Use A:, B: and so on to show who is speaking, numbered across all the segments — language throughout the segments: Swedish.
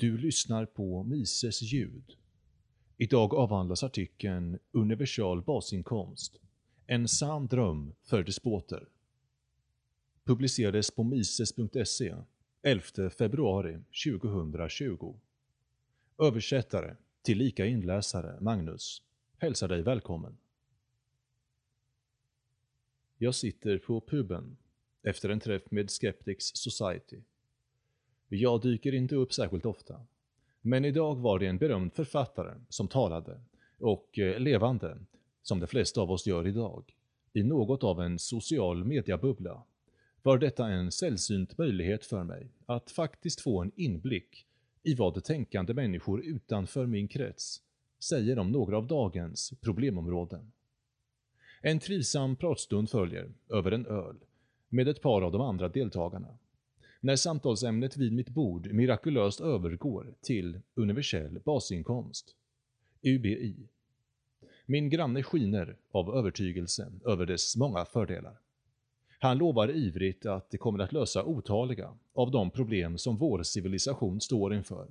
A: Du lyssnar på Mises ljud. Idag avhandlas artikeln “Universal basinkomst. En sann dröm för despoter”. Publicerades på mises.se 11 februari 2020. Översättare, tillika inläsare, Magnus, hälsar dig välkommen. Jag sitter på puben efter en träff med Skeptics Society. Jag dyker inte upp särskilt ofta. Men idag var det en berömd författare som talade, och eh, levande, som de flesta av oss gör idag, i något av en social mediabubbla, var detta en sällsynt möjlighet för mig att faktiskt få en inblick i vad tänkande människor utanför min krets säger om några av dagens problemområden. En trivsam pratstund följer, över en öl, med ett par av de andra deltagarna när samtalsämnet vid mitt bord mirakulöst övergår till universell basinkomst, UBI. Min granne skiner av övertygelse över dess många fördelar. Han lovar ivrigt att det kommer att lösa otaliga av de problem som vår civilisation står inför,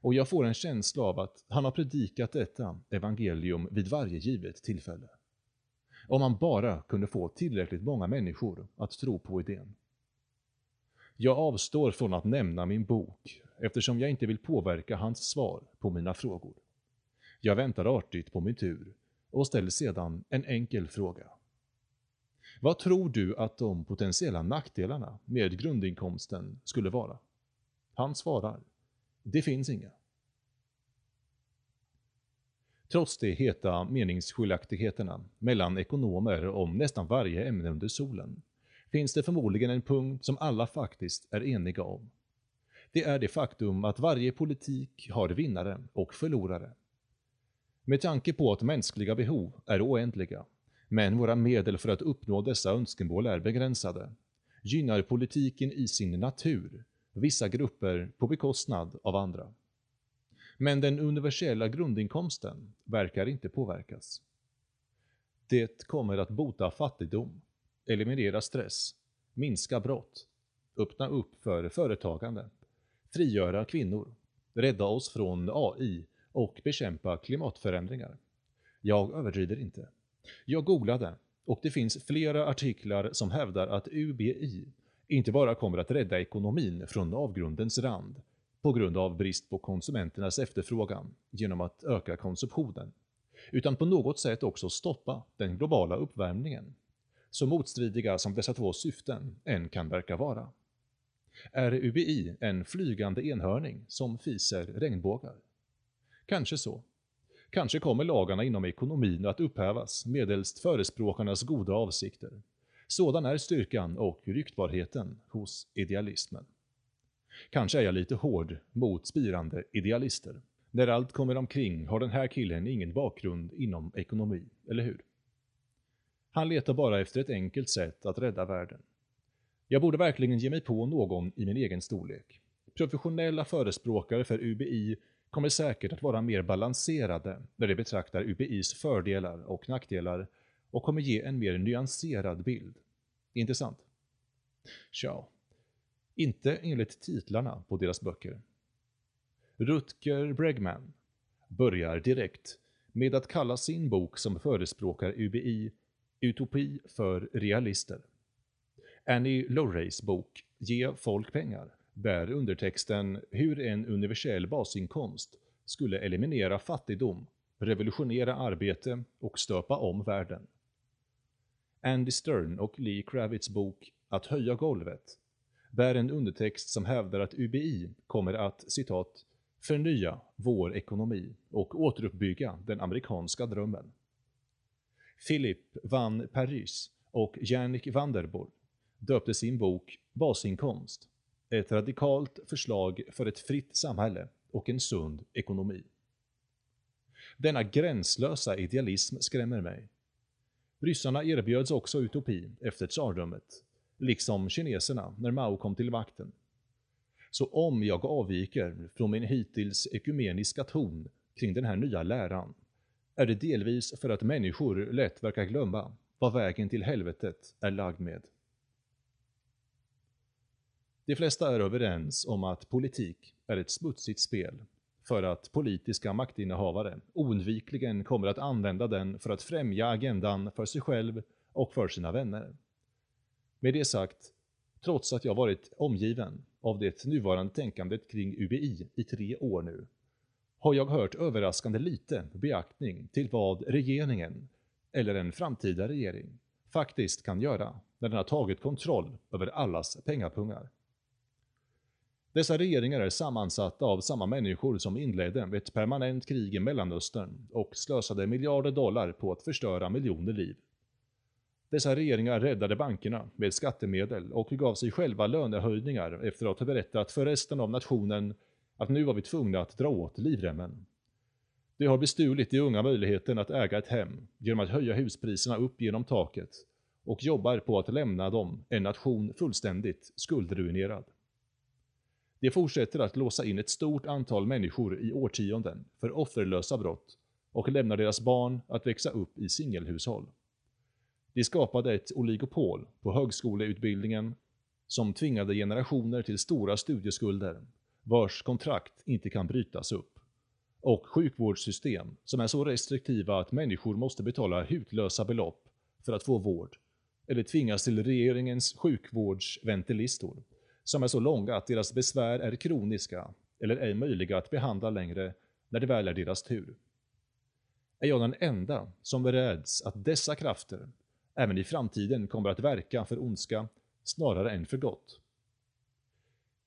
A: och jag får en känsla av att han har predikat detta evangelium vid varje givet tillfälle. Om man bara kunde få tillräckligt många människor att tro på idén. Jag avstår från att nämna min bok eftersom jag inte vill påverka hans svar på mina frågor. Jag väntar artigt på min tur och ställer sedan en enkel fråga. Vad tror du att de potentiella nackdelarna med grundinkomsten skulle vara? Han svarar, det finns inga. Trots de heta meningsskiljaktigheterna mellan ekonomer om nästan varje ämne under solen finns det förmodligen en punkt som alla faktiskt är eniga om. Det är det faktum att varje politik har vinnare och förlorare. Med tanke på att mänskliga behov är oändliga, men våra medel för att uppnå dessa önskemål är begränsade, gynnar politiken i sin natur vissa grupper på bekostnad av andra. Men den universella grundinkomsten verkar inte påverkas. Det kommer att bota fattigdom, eliminera stress, minska brott, öppna upp för företagande, frigöra kvinnor, rädda oss från AI och bekämpa klimatförändringar. Jag överdriver inte. Jag googlade och det finns flera artiklar som hävdar att UBI inte bara kommer att rädda ekonomin från avgrundens rand på grund av brist på konsumenternas efterfrågan genom att öka konsumtionen, utan på något sätt också stoppa den globala uppvärmningen så motstridiga som dessa två syften än kan verka vara. Är UBI en flygande enhörning som fiser regnbågar? Kanske så. Kanske kommer lagarna inom ekonomin att upphävas medelst förespråkarnas goda avsikter. Sådan är styrkan och ryktbarheten hos idealismen. Kanske är jag lite hård mot spirande idealister. När allt kommer omkring har den här killen ingen bakgrund inom ekonomi, eller hur? Han letar bara efter ett enkelt sätt att rädda världen. Jag borde verkligen ge mig på någon i min egen storlek. Professionella förespråkare för UBI kommer säkert att vara mer balanserade när de betraktar UBIs fördelar och nackdelar och kommer ge en mer nyanserad bild. Intressant? Tja, inte enligt titlarna på deras böcker. Rutger Bregman börjar direkt med att kalla sin bok som förespråkar UBI Utopi för realister. Annie Lorrays bok Ge folk pengar bär undertexten hur en universell basinkomst skulle eliminera fattigdom, revolutionera arbete och stöpa om världen. Andy Stern och Lee Kravitz bok Att höja golvet bär en undertext som hävdar att UBI kommer att citat ”förnya vår ekonomi och återuppbygga den amerikanska drömmen”. Philip van Paris och Jannik Vanderborg döpte sin bok Basinkomst, ett radikalt förslag för ett fritt samhälle och en sund ekonomi. Denna gränslösa idealism skrämmer mig. Ryssarna erbjöds också utopi efter tsardömet, liksom kineserna när Mao kom till makten. Så om jag avviker från min hittills ekumeniska ton kring den här nya läran är det delvis för att människor lätt verkar glömma vad vägen till helvetet är lagd med. De flesta är överens om att politik är ett smutsigt spel för att politiska maktinnehavare oundvikligen kommer att använda den för att främja agendan för sig själv och för sina vänner. Med det sagt, trots att jag varit omgiven av det nuvarande tänkandet kring UBI i tre år nu, har jag hört överraskande lite beaktning till vad regeringen, eller en framtida regering, faktiskt kan göra när den har tagit kontroll över allas pengapungar. Dessa regeringar är sammansatta av samma människor som inledde ett permanent krig i Mellanöstern och slösade miljarder dollar på att förstöra miljoner liv. Dessa regeringar räddade bankerna med skattemedel och gav sig själva lönehöjningar efter att ha berättat för resten av nationen att nu var vi tvungna att dra åt livremmen. De har bestulit de unga möjligheten att äga ett hem genom att höja huspriserna upp genom taket och jobbar på att lämna dem, en nation, fullständigt skuldruinerad. De fortsätter att låsa in ett stort antal människor i årtionden för offerlösa brott och lämnar deras barn att växa upp i singelhushåll. De skapade ett oligopol på högskoleutbildningen som tvingade generationer till stora studieskulder, vars kontrakt inte kan brytas upp. Och sjukvårdssystem som är så restriktiva att människor måste betala hutlösa belopp för att få vård, eller tvingas till regeringens sjukvårdsväntelistor som är så långa att deras besvär är kroniska eller ej möjliga att behandla längre när det väl är deras tur. Är jag den enda som räds att dessa krafter även i framtiden kommer att verka för ondska snarare än för gott?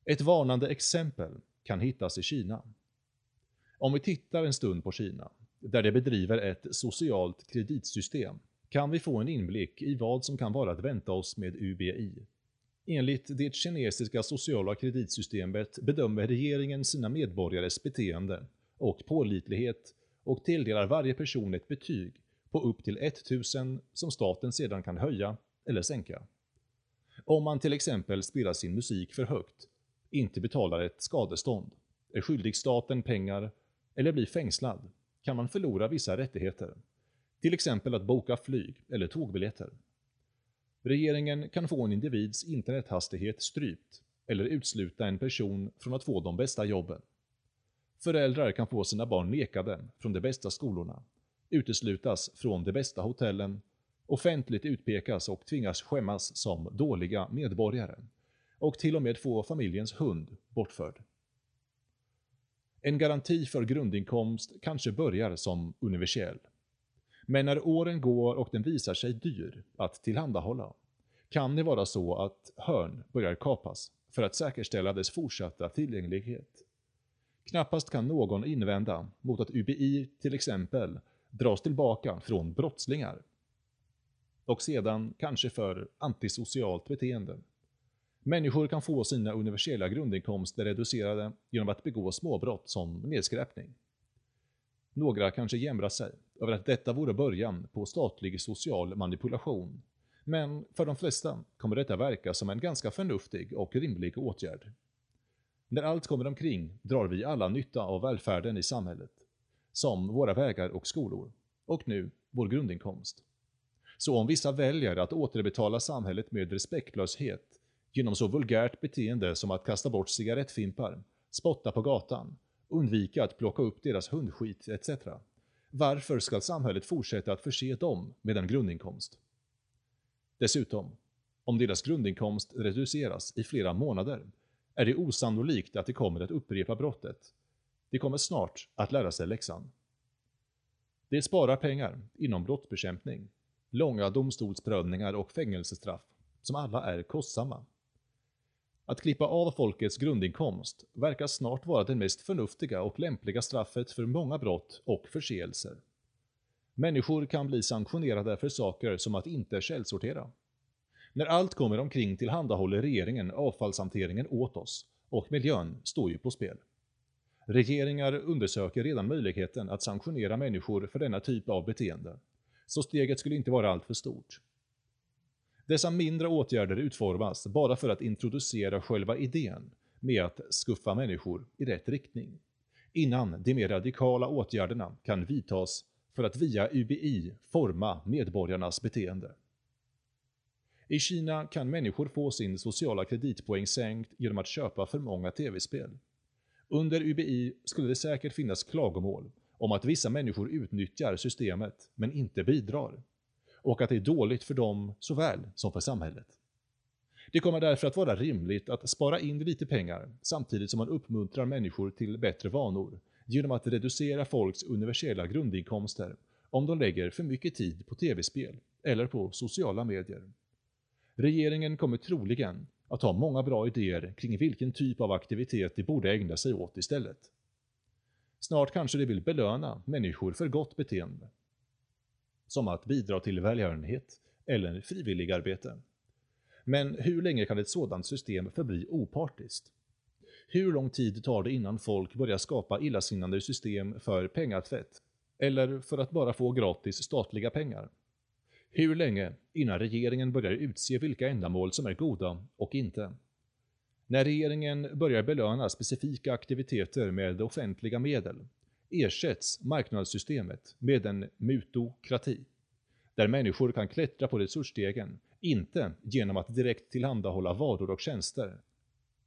A: Ett varnande exempel kan hittas i Kina. Om vi tittar en stund på Kina, där de bedriver ett socialt kreditsystem, kan vi få en inblick i vad som kan vara att vänta oss med UBI. Enligt det kinesiska sociala kreditsystemet bedömer regeringen sina medborgares beteende och pålitlighet och tilldelar varje person ett betyg på upp till 1000 som staten sedan kan höja eller sänka. Om man till exempel spelar sin musik för högt, inte betalar ett skadestånd, är skyldig staten pengar eller blir fängslad kan man förlora vissa rättigheter, till exempel att boka flyg eller tågbiljetter. Regeringen kan få en individs internethastighet strypt eller utsluta en person från att få de bästa jobben. Föräldrar kan få sina barn nekade från de bästa skolorna, uteslutas från de bästa hotellen, offentligt utpekas och tvingas skämmas som dåliga medborgare och till och med få familjens hund bortförd. En garanti för grundinkomst kanske börjar som universell. Men när åren går och den visar sig dyr att tillhandahålla, kan det vara så att hörn börjar kapas för att säkerställa dess fortsatta tillgänglighet. Knappast kan någon invända mot att UBI till exempel dras tillbaka från brottslingar. Och sedan kanske för antisocialt beteende. Människor kan få sina universella grundinkomster reducerade genom att begå småbrott som nedskräpning. Några kanske jämrar sig över att detta vore början på statlig social manipulation. Men för de flesta kommer detta verka som en ganska förnuftig och rimlig åtgärd. När allt kommer omkring drar vi alla nytta av välfärden i samhället, som våra vägar och skolor, och nu vår grundinkomst. Så om vissa väljer att återbetala samhället med respektlöshet genom så vulgärt beteende som att kasta bort cigarettfimpar, spotta på gatan, undvika att plocka upp deras hundskit etc. Varför ska samhället fortsätta att förse dem med en grundinkomst? Dessutom, om deras grundinkomst reduceras i flera månader, är det osannolikt att de kommer att upprepa brottet. De kommer snart att lära sig läxan. Det sparar pengar inom brottsbekämpning, långa domstolsprövningar och fängelsestraff, som alla är kostsamma. Att klippa av folkets grundinkomst verkar snart vara det mest förnuftiga och lämpliga straffet för många brott och förseelser. Människor kan bli sanktionerade för saker som att inte källsortera. När allt kommer omkring tillhandahåller regeringen avfallshanteringen åt oss och miljön står ju på spel. Regeringar undersöker redan möjligheten att sanktionera människor för denna typ av beteende, så steget skulle inte vara alltför stort. Dessa mindre åtgärder utformas bara för att introducera själva idén med att skuffa människor i rätt riktning, innan de mer radikala åtgärderna kan vidtas för att via UBI forma medborgarnas beteende. I Kina kan människor få sin sociala kreditpoäng sänkt genom att köpa för många tv-spel. Under UBI skulle det säkert finnas klagomål om att vissa människor utnyttjar systemet men inte bidrar och att det är dåligt för dem såväl som för samhället. Det kommer därför att vara rimligt att spara in lite pengar samtidigt som man uppmuntrar människor till bättre vanor genom att reducera folks universella grundinkomster om de lägger för mycket tid på tv-spel eller på sociala medier. Regeringen kommer troligen att ha många bra idéer kring vilken typ av aktivitet de borde ägna sig åt istället. Snart kanske de vill belöna människor för gott beteende. Som att bidra till välgörenhet eller frivilligarbete. Men hur länge kan ett sådant system förbli opartiskt? Hur lång tid tar det innan folk börjar skapa illasinnande system för pengatvätt? Eller för att bara få gratis statliga pengar? Hur länge innan regeringen börjar utse vilka ändamål som är goda och inte? När regeringen börjar belöna specifika aktiviteter med offentliga medel ersätts marknadssystemet med en mutokrati, där människor kan klättra på resursstegen, inte genom att direkt tillhandahålla varor och tjänster,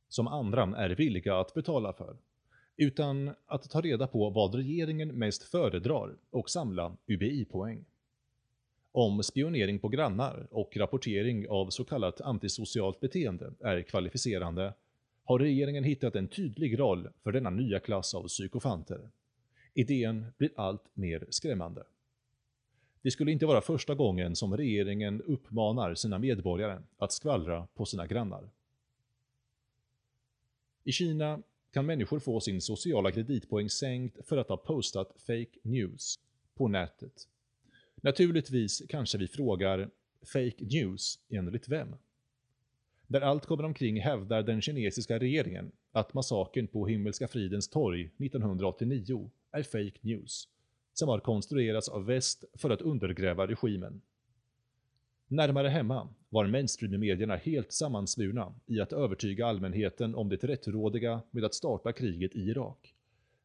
A: som andra är villiga att betala för, utan att ta reda på vad regeringen mest föredrar och samla UBI-poäng. Om spionering på grannar och rapportering av så kallat antisocialt beteende är kvalificerande har regeringen hittat en tydlig roll för denna nya klass av psykofanter. Idén blir allt mer skrämmande. Det skulle inte vara första gången som regeringen uppmanar sina medborgare att skvallra på sina grannar. I Kina kan människor få sin sociala kreditpoäng sänkt för att ha postat fake news på nätet. Naturligtvis kanske vi frågar “fake news” enligt vem? Där allt kommer omkring hävdar den kinesiska regeringen att massakern på Himmelska fridens torg 1989 är fake news, som har konstruerats av väst för att undergräva regimen. Närmare hemma var mainstream-medierna helt sammansvurna i att övertyga allmänheten om det rättrådiga med att starta kriget i Irak.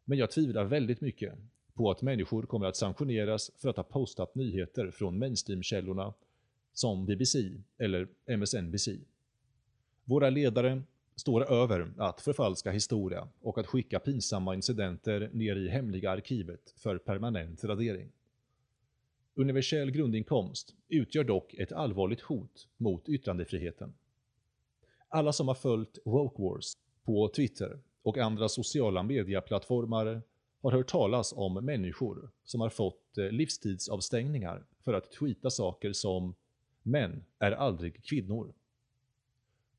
A: Men jag tvivlar väldigt mycket på att människor kommer att sanktioneras för att ha postat nyheter från mainstream-källorna som BBC eller MSNBC. Våra ledare står över att förfalska historia och att skicka pinsamma incidenter ner i hemliga arkivet för permanent radering. Universell grundinkomst utgör dock ett allvarligt hot mot yttrandefriheten. Alla som har följt Woke Wars på Twitter och andra sociala medieplattformar har hört talas om människor som har fått eh, livstidsavstängningar för att tweeta saker som “män är aldrig kvinnor”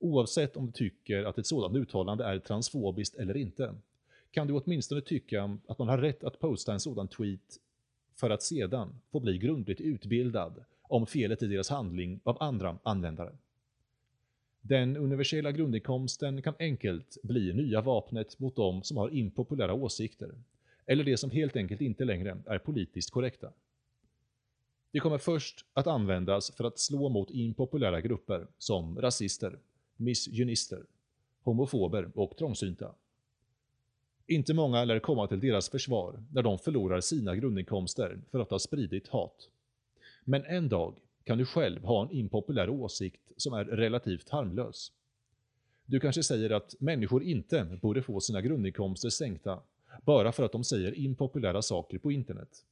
A: Oavsett om du tycker att ett sådant uttalande är transfobiskt eller inte, kan du åtminstone tycka att man har rätt att posta en sådan tweet för att sedan få bli grundligt utbildad om felet i deras handling av andra användare. Den universella grundinkomsten kan enkelt bli nya vapnet mot de som har impopulära åsikter, eller de som helt enkelt inte längre är politiskt korrekta. Det kommer först att användas för att slå mot impopulära grupper som rasister, misogynister, homofober och trångsynta. Inte många lär komma till deras försvar när de förlorar sina grundinkomster för att ha spridit hat. Men en dag kan du själv ha en impopulär åsikt som är relativt harmlös. Du kanske säger att människor inte borde få sina grundinkomster sänkta bara för att de säger impopulära saker på internet.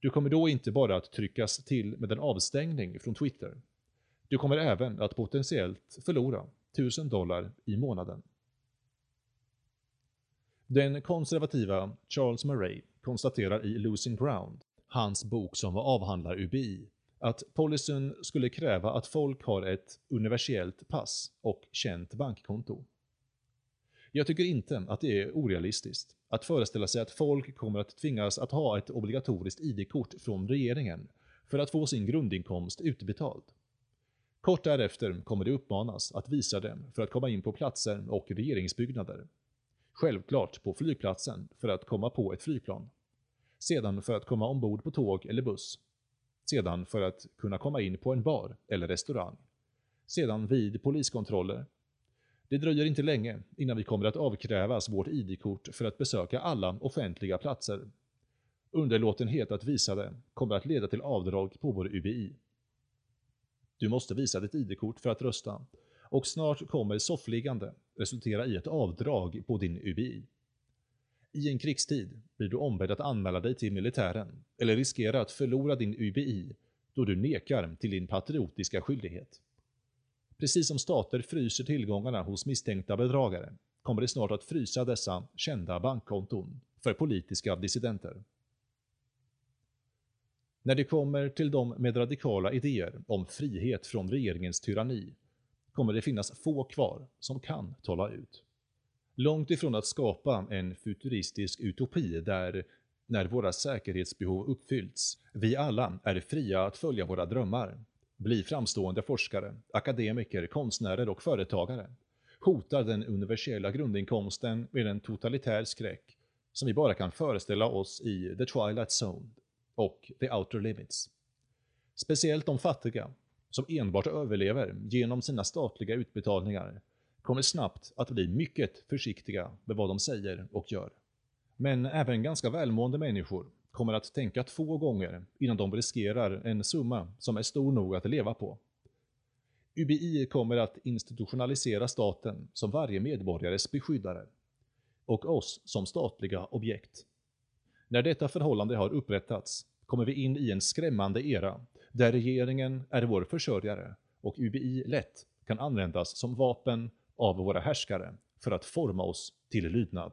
A: Du kommer då inte bara att tryckas till med en avstängning från Twitter, du kommer även att potentiellt förlora 1000 dollar i månaden. Den konservativa Charles Murray konstaterar i Losing Ground, hans bok som avhandlar UBI, att policyn skulle kräva att folk har ett universellt pass och känt bankkonto. Jag tycker inte att det är orealistiskt att föreställa sig att folk kommer att tvingas att ha ett obligatoriskt ID-kort från regeringen för att få sin grundinkomst utbetald. Kort därefter kommer det uppmanas att visa dem för att komma in på platser och regeringsbyggnader. Självklart på flygplatsen för att komma på ett flygplan. Sedan för att komma ombord på tåg eller buss. Sedan för att kunna komma in på en bar eller restaurang. Sedan vid poliskontroller. Det dröjer inte länge innan vi kommer att avkrävas vårt ID-kort för att besöka alla offentliga platser. Underlåtenhet att visa det kommer att leda till avdrag på vår UBI. Du måste visa ditt ID-kort för att rösta. Och snart kommer soffliggande resultera i ett avdrag på din UBI. I en krigstid blir du ombedd att anmäla dig till militären eller riskera att förlora din UBI då du nekar till din patriotiska skyldighet. Precis som stater fryser tillgångarna hos misstänkta bedragare kommer det snart att frysa dessa kända bankkonton för politiska dissidenter. När det kommer till de med radikala idéer om frihet från regeringens tyranni kommer det finnas få kvar som kan tala ut. Långt ifrån att skapa en futuristisk utopi där, när våra säkerhetsbehov uppfyllts, vi alla är fria att följa våra drömmar, bli framstående forskare, akademiker, konstnärer och företagare, hotar den universella grundinkomsten med en totalitär skräck som vi bara kan föreställa oss i The Twilight Zone och The Outer Limits. Speciellt de fattiga, som enbart överlever genom sina statliga utbetalningar, kommer snabbt att bli mycket försiktiga med vad de säger och gör. Men även ganska välmående människor kommer att tänka två gånger innan de riskerar en summa som är stor nog att leva på. UBI kommer att institutionalisera staten som varje medborgares beskyddare och oss som statliga objekt. När detta förhållande har upprättats kommer vi in i en skrämmande era där regeringen är vår försörjare och UBI lätt kan användas som vapen av våra härskare för att forma oss till lydnad.